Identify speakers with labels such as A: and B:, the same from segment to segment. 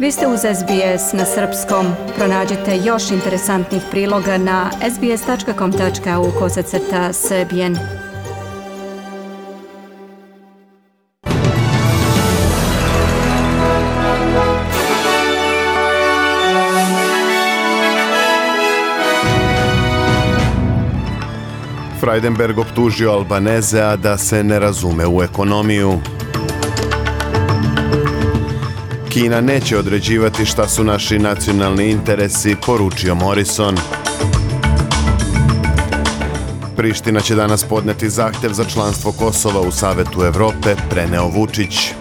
A: Vi ste uz SBS na srpskom. Pronađite još interesantnih priloga na sbs.com.au kosacrta srbijen.
B: Freidenberg optužio Albanezea da se ne razume u ekonomiju. Kina neće određivati šta su naši nacionalni interesi, poručio Morrison. Priština će danas podneti zahtev za članstvo Kosova u Savetu Evrope, preneo Vučić.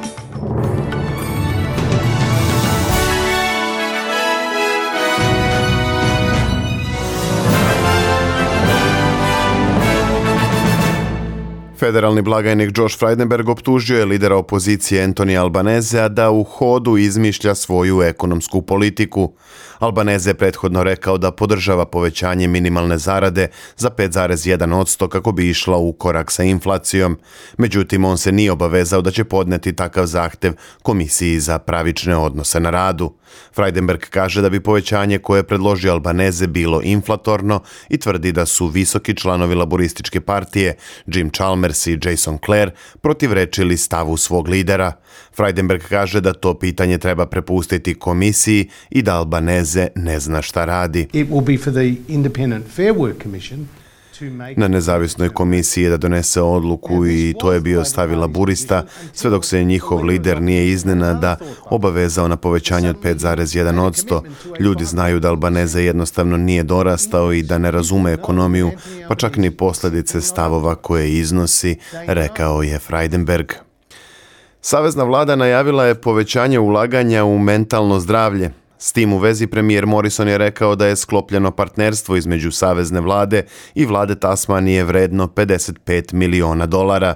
B: Federalni blagajnik Josh Frydenberg optužio je lidera opozicije Anthony Albanezea da u hodu izmišlja svoju ekonomsku politiku. Albaneze je prethodno rekao da podržava povećanje minimalne zarade za 5,1% kako bi išla u korak sa inflacijom. Međutim, on se nije obavezao da će podneti takav zahtev Komisiji za pravične odnose na radu. Freidenberg kaže da bi povećanje koje je predložio Albaneze bilo inflatorno i tvrdi da su visoki članovi laborističke partije Jim Chalmers i Jason Clare protivrečili stavu svog lidera. Freidenberg kaže da to pitanje treba prepustiti komisiji i da Albaneze ne zna šta radi.
C: It will be for the Independent Fair Work Commission
B: na nezavisnoj komisiji da donese odluku i to je bio stavi laburista, sve dok se njihov lider nije iznenada obavezao na povećanje od 5,1%. Ljudi znaju da Albaneza jednostavno nije dorastao i da ne razume ekonomiju, pa čak ni posljedice stavova koje iznosi, rekao je Freidenberg. Savezna vlada najavila je povećanje ulaganja u mentalno zdravlje. S tim u vezi premijer Morrison je rekao da je sklopljeno partnerstvo između Savezne vlade i vlade Tasmanije vredno 55 miliona dolara.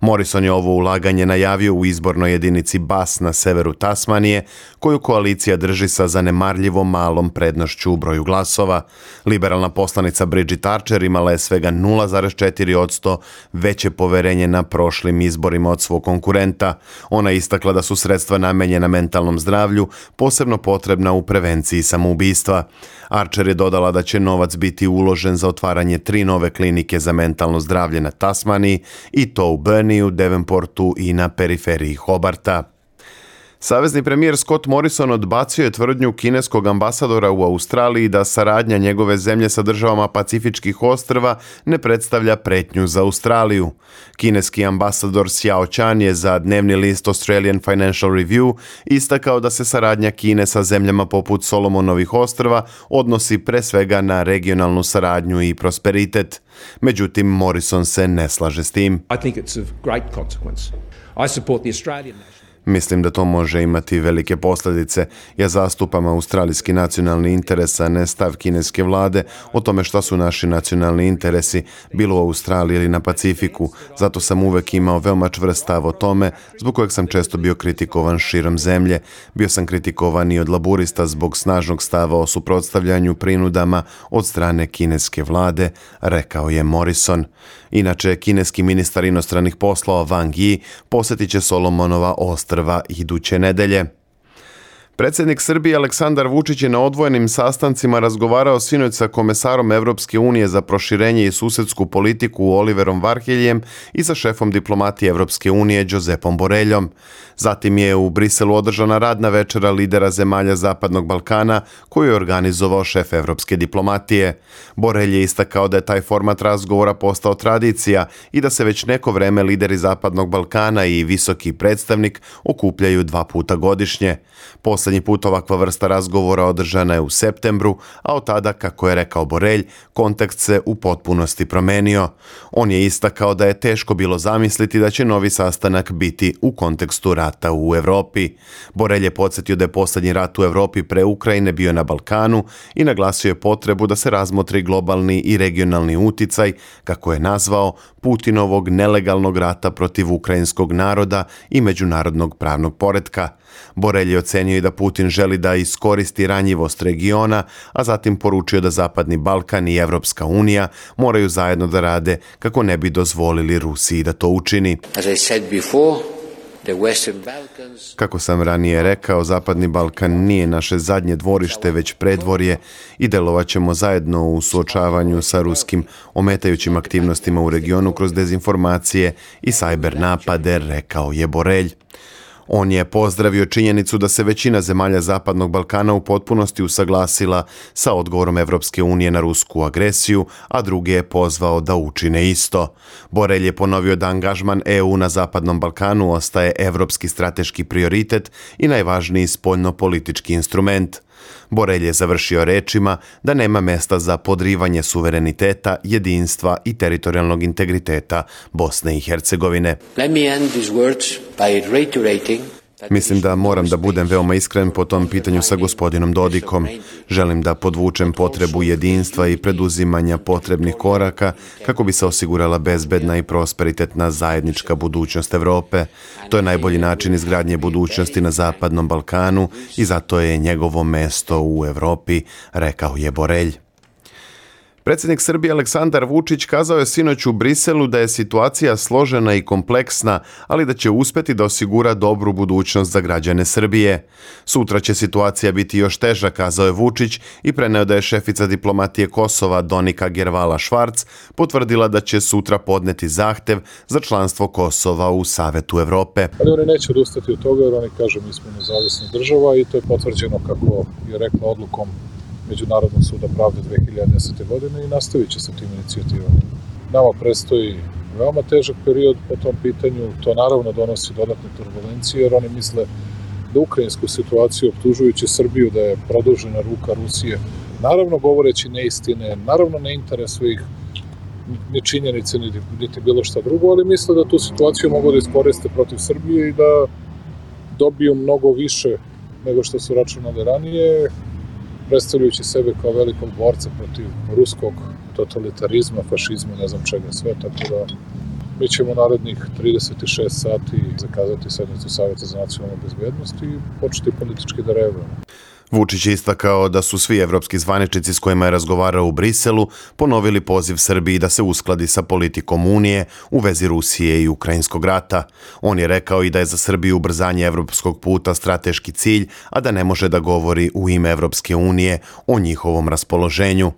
B: Morrison je ovo ulaganje najavio u izbornoj jedinici Bas na severu Tasmanije, koju koalicija drži sa zanemarljivo malom prednošću u broju glasova. Liberalna poslanica Bridget Archer imala je svega 0,4% veće poverenje na prošlim izborima od svog konkurenta. Ona istakla da su sredstva namenjena mentalnom zdravlju posebno potrebna u prevenciji samoubistva. Archer je dodala da će novac biti uložen za otvaranje tri nove klinike za mentalno zdravlje na Tasmaniji i to u Burniju, Devonportu i na periferiji Hobarta. Savezni premijer Scott Morrison odbacio je tvrdnju kineskog ambasadora u Australiji da saradnja njegove zemlje sa državama Pacifičkih ostrva ne predstavlja pretnju za Australiju. Kineski ambasador Xiao Chan je za dnevni list Australian Financial Review istakao da se saradnja Kine sa zemljama poput Solomonovih ostrva odnosi pre svega na regionalnu saradnju i prosperitet. Međutim, Morrison se ne slaže s tim.
D: I think it's of great consequence. I support the Australian nation.
B: Mislim da to može imati velike posljedice. Ja zastupam australijski nacionalni interes, a ne stav kineske vlade o tome šta su naši nacionalni interesi, bilo u Australiji ili na Pacifiku. Zato sam uvek imao veoma čvrst stav o tome, zbog kojeg sam često bio kritikovan širom zemlje. Bio sam kritikovan i od laburista zbog snažnog stava o suprotstavljanju prinudama od strane kineske vlade, rekao je Morrison. Inače, kineski ministar inostranih poslova Wang Yi posjetit će Solomonova ostrva iduće nedelje. Predsjednik Srbije Aleksandar Vučić je na odvojenim sastancima razgovarao sinoć sa komesarom Europske unije za proširenje i susedsku politiku Oliverom Varheljem i sa šefom diplomatije Europske unije Josepom Boreljom. Zatim je u Briselu održana radna večera lidera zemalja Zapadnog Balkana koju je organizovao šef Europske diplomatije. Borelj je istakao da je taj format razgovora postao tradicija i da se već neko vreme lideri Zapadnog Balkana i visoki predstavnik okupljaju dva puta godišnje. Posljednji put ovakva vrsta razgovora održana je u septembru, a od tada, kako je rekao Borelj, kontekst se u potpunosti promenio. On je istakao da je teško bilo zamisliti da će novi sastanak biti u kontekstu rata u Europi. Borelj je podsjetio da je posljednji rat u Europi pre Ukrajine bio na Balkanu i naglasio je potrebu da se razmotri globalni i regionalni uticaj, kako je nazvao, Putinovog nelegalnog rata protiv ukrajinskog naroda i međunarodnog pravnog poretka. Borelj je ocenio i da Putin želi da iskoristi ranjivost regiona, a zatim poručio da Zapadni Balkan i Evropska unija moraju zajedno da rade kako ne bi dozvolili Rusiji da to učini.
E: As I said before,
B: Kako sam ranije rekao, Zapadni Balkan nije naše zadnje dvorište, već predvorje i delovat ćemo zajedno u suočavanju sa ruskim ometajućim aktivnostima u regionu kroz dezinformacije i sajber napade, rekao je Borelj. On je pozdravio činjenicu da se većina zemalja Zapadnog Balkana u potpunosti usaglasila sa odgovorom Evropske unije na rusku agresiju, a druge je pozvao da učine isto. Borelj je ponovio da angažman EU na Zapadnom Balkanu ostaje evropski strateški prioritet i najvažniji spoljno-politički instrument. Borelj je završio rečima da nema mesta za podrivanje suvereniteta, jedinstva i teritorijalnog integriteta Bosne i Hercegovine.
E: Let me end these words by reiterating
B: Mislim da moram da budem veoma iskren po tom pitanju sa gospodinom Dodikom. Želim da podvučem potrebu jedinstva i preduzimanja potrebnih koraka kako bi se osigurala bezbedna i prosperitetna zajednička budućnost Evrope. To je najbolji način izgradnje budućnosti na Zapadnom Balkanu i zato je njegovo mesto u Evropi, rekao je Borelj. Predsjednik Srbije Aleksandar Vučić kazao je sinoć u Briselu da je situacija složena i kompleksna, ali da će uspjeti da osigura dobru budućnost za građane Srbije. Sutra će situacija biti još teža, kazao je Vučić i preneo da je šefica diplomatije Kosova Donika Gervala Švarc potvrdila da će sutra podneti zahtev za članstvo Kosova u Savetu Evrope.
F: Ali oni neće odustati od toga jer oni kažu mi smo nezavisna država i to je potvrđeno kako je rekla odlukom Međunarodnog suda pravde 2010. godine i nastavit će sa tim inicijativama. Nama prestoji veoma težak period po tom pitanju, to naravno donosi dodatne turbulencije, jer oni misle da ukrajinsku situaciju optužujući Srbiju da je produžena ruka Rusije, naravno govoreći neistine, naravno ne interesuje ih ni činjenice, niti, niti bilo šta drugo, ali misle da tu situaciju mogu da iskoriste protiv Srbije i da dobiju mnogo više nego što su računali ranije, predstavljajući sebe kao velikog borca protiv ruskog totalitarizma, fašizma, ne znam čega sve, tako da mi ćemo narednih 36 sati zakazati sednicu Savjeta za nacionalnu bezbjednost i početi politički da reagujemo.
B: Vučić je istakao da su svi evropski zvaničnici s kojima je razgovarao u Briselu ponovili poziv Srbiji da se uskladi sa politikom Unije u vezi Rusije i Ukrajinskog rata. On je rekao i da je za Srbiju ubrzanje evropskog puta strateški cilj, a da ne može da govori u ime Evropske unije o njihovom raspoloženju.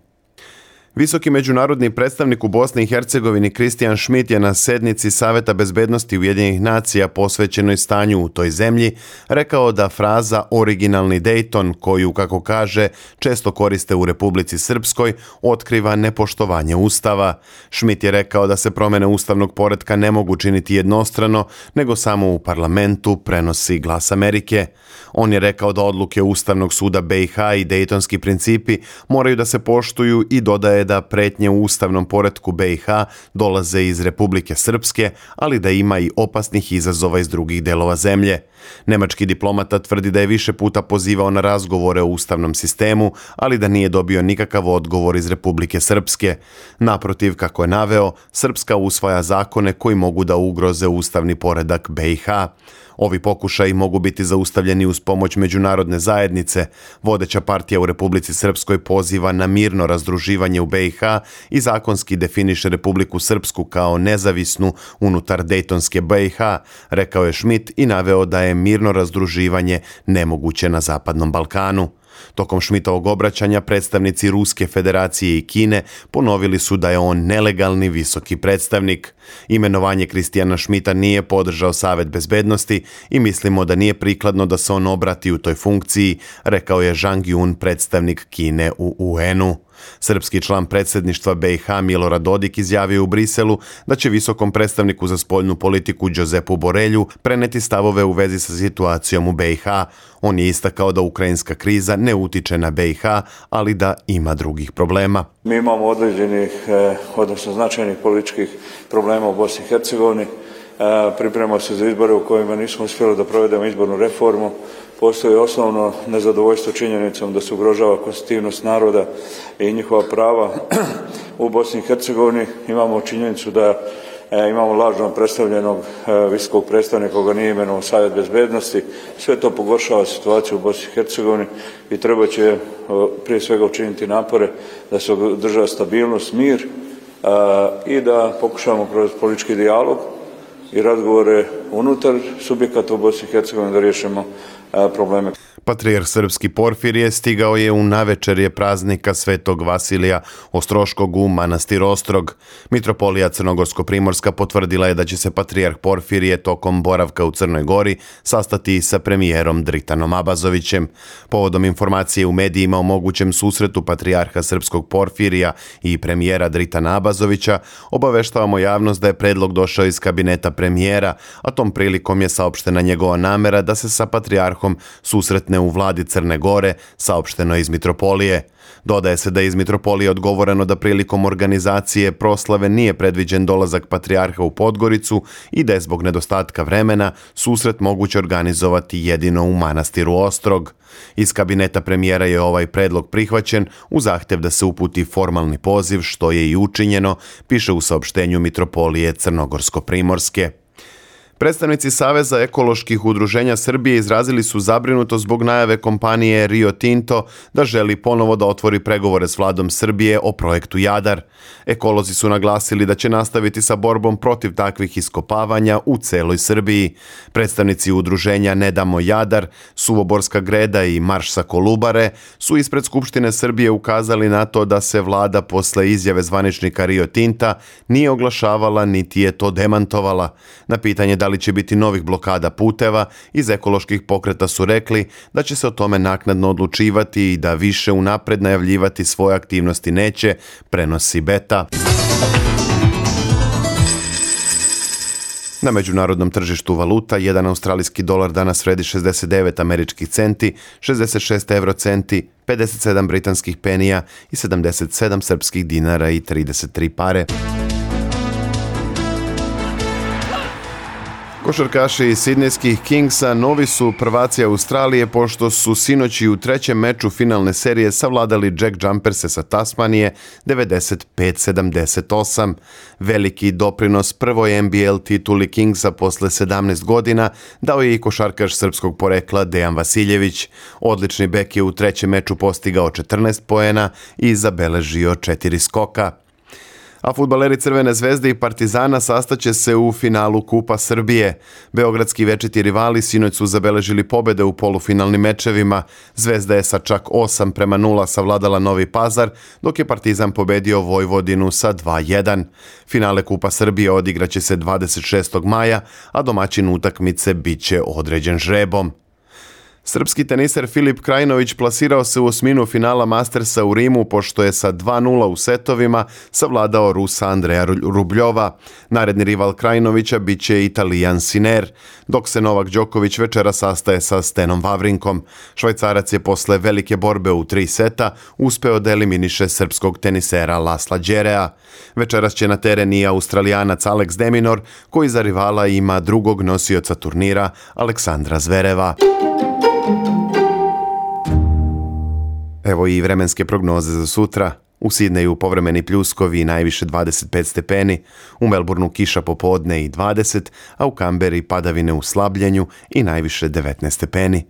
B: Visoki međunarodni predstavnik u Bosni i Hercegovini Kristijan Schmidt je na sednici Saveta bezbednosti Ujedinjenih nacija posvećenoj stanju u toj zemlji rekao da fraza originalni Dayton, koju, kako kaže, često koriste u Republici Srpskoj, otkriva nepoštovanje Ustava. Schmidt je rekao da se promene ustavnog poredka ne mogu činiti jednostrano, nego samo u parlamentu prenosi glas Amerike. On je rekao da odluke Ustavnog suda BiH i Dejtonski principi moraju da se poštuju i dodaje da pretnje u ustavnom poretku BiH dolaze iz Republike Srpske, ali da ima i opasnih izazova iz drugih delova zemlje. Nemački diplomata tvrdi da je više puta pozivao na razgovore o ustavnom sistemu, ali da nije dobio nikakav odgovor iz Republike Srpske. Naprotiv, kako je naveo, Srpska usvaja zakone koji mogu da ugroze ustavni poredak BiH. Ovi pokušaji mogu biti zaustavljeni uz pomoć međunarodne zajednice. Vodeća partija u Republici Srpskoj poziva na mirno razdruživanje u BiH i zakonski definiše Republiku Srpsku kao nezavisnu unutar Dejtonske BiH, rekao je Schmidt i naveo da je mirno razdruživanje nemoguće na Zapadnom Balkanu. Tokom Šmitovog obraćanja predstavnici Ruske federacije i Kine ponovili su da je on nelegalni visoki predstavnik. Imenovanje Kristijana Šmita nije podržao Savet bezbednosti i mislimo da nije prikladno da se on obrati u toj funkciji, rekao je Zhang Yun, predstavnik Kine u UN-u. Srpski član predsjedništva BiH Milorad Dodik izjavio u Briselu da će visokom predstavniku za spoljnu politiku Đozepu Borelju preneti stavove u vezi sa situacijom u BiH. On je istakao da ukrajinska kriza ne utiče na BiH, ali da ima drugih problema.
G: Mi imamo određenih, eh, odnosno značajnih političkih problema u Bosni i Hercegovini. Pripremamo se za izbore u kojima nismo uspjeli da provedemo izbornu reformu postoji osnovno nezadovoljstvo činjenicom da se ugrožava konstitutivnost naroda i njihova prava u Bosni i Hercegovini. Imamo činjenicu da e, imamo lažno predstavljenog e, visokog predstavnika koga nije imenovao Savjet bezbednosti. Sve to pogoršava situaciju u Bosni i Hercegovini i treba će e, prije svega učiniti napore da se održava stabilnost, mir i da pokušamo kroz politički dijalog i razgovore unutar subjekata u Bosni i Hercegovini da riješimo probleme.
B: Patrijarh srpski Porfirije stigao je u navečerje praznika Svetog Vasilija Ostroškog u manastir Ostrog. Mitropolija Crnogorsko-Primorska potvrdila je da će se Patrijarh Porfirije tokom boravka u Crnoj Gori sastati sa premijerom Dritanom Abazovićem. Povodom informacije u medijima o mogućem susretu Patrijarha srpskog Porfirija i premijera Dritana Abazovića, obaveštavamo javnost da je predlog došao iz kabineta premijera, a tom prilikom je saopštena njegova namera da se sa Patrijarhom susretne u vladi Crne Gore, saopšteno iz Mitropolije. Dodaje se da je iz Mitropolije odgovoreno da prilikom organizacije proslave nije predviđen dolazak patrijarha u Podgoricu i da je zbog nedostatka vremena susret moguće organizovati jedino u manastiru Ostrog. Iz kabineta premijera je ovaj predlog prihvaćen u zahtev da se uputi formalni poziv, što je i učinjeno, piše u saopštenju Mitropolije Crnogorsko-Primorske. Predstavnici Saveza ekoloških udruženja Srbije izrazili su zabrinuto zbog najave kompanije Rio Tinto da želi ponovo da otvori pregovore s vladom Srbije o projektu Jadar. Ekolozi su naglasili da će nastaviti sa borbom protiv takvih iskopavanja u celoj Srbiji. Predstavnici udruženja Ne damo Jadar, Suvoborska greda i Marš sa Kolubare su ispred Skupštine Srbije ukazali na to da se vlada posle izjave zvaničnika Rio Tinta nije oglašavala niti je to demantovala. Na pitanje da da li će biti novih blokada puteva, iz ekoloških pokreta su rekli da će se o tome naknadno odlučivati i da više unapred najavljivati svoje aktivnosti neće, prenosi Beta. Na međunarodnom tržištu valuta, jedan australijski dolar danas vredi 69 američkih centi, 66 euro centi, 57 britanskih penija i 77 srpskih dinara i 33 pare. Košarkaši iz Sidnejskih Kingsa novi su prvaci Australije pošto su sinoći u trećem meču finalne serije savladali Jack Jumperse sa Tasmanije 95-78. Veliki doprinos prvoj NBL tituli Kingsa posle 17 godina dao je i košarkaš srpskog porekla Dejan Vasiljević. Odlični bek je u trećem meču postigao 14 poena i zabeležio 4 skoka a futbaleri Crvene zvezde i Partizana sastaće se u finalu Kupa Srbije. Beogradski večiti rivali sinoć su zabeležili pobede u polufinalnim mečevima. Zvezda je sa čak 8 prema 0 savladala Novi Pazar, dok je Partizan pobedio Vojvodinu sa 2-1. Finale Kupa Srbije odigraće se 26. maja, a domaćin utakmice biće određen žrebom. Srpski teniser Filip Krajinović plasirao se u osminu finala Mastersa u Rimu pošto je sa 2-0 u setovima savladao Rusa Andreja Rubljova. Naredni rival Krajinovića bit će Italijan Siner, dok se Novak Đoković večera sastaje sa Stenom Vavrinkom. Švajcarac je posle velike borbe u tri seta uspeo da eliminiše srpskog tenisera Lasla Đerea. Večeras će na teren i australijanac Alex Deminor, koji za rivala ima drugog nosioca turnira Aleksandra Zvereva. Evo i vremenske prognoze za sutra. U Sidneju povremeni pljuskovi najviše 25 stepeni, u Melbourneu kiša popodne i 20, a u Kamberi padavine u slabljenju i najviše 19 stepeni.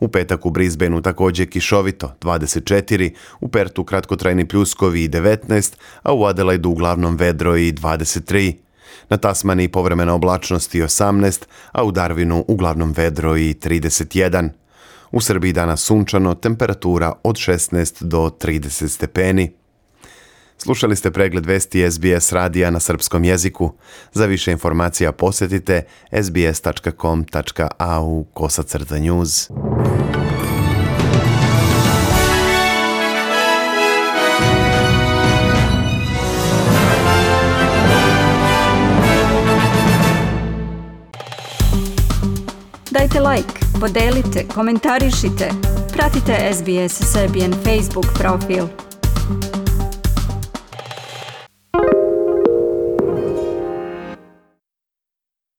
B: U petak u Brisbaneu takođe kišovito 24, u Pertu kratkotrajni pljuskovi i 19, a u Adelaidu uglavnom vedro i 23. Na Tasmani povremena oblačnost i 18, a u Darwinu uglavnom vedro i 31. U Srbiji danas sunčano, temperatura od 16 do 30 stepeni. Slušali ste pregled vesti SBS radija na srpskom jeziku. Za više informacija posjetite sbs.com.au kosacrta news.
A: Dajte like Podelite, komentarišite, pratite SBS Serbian Facebook profil.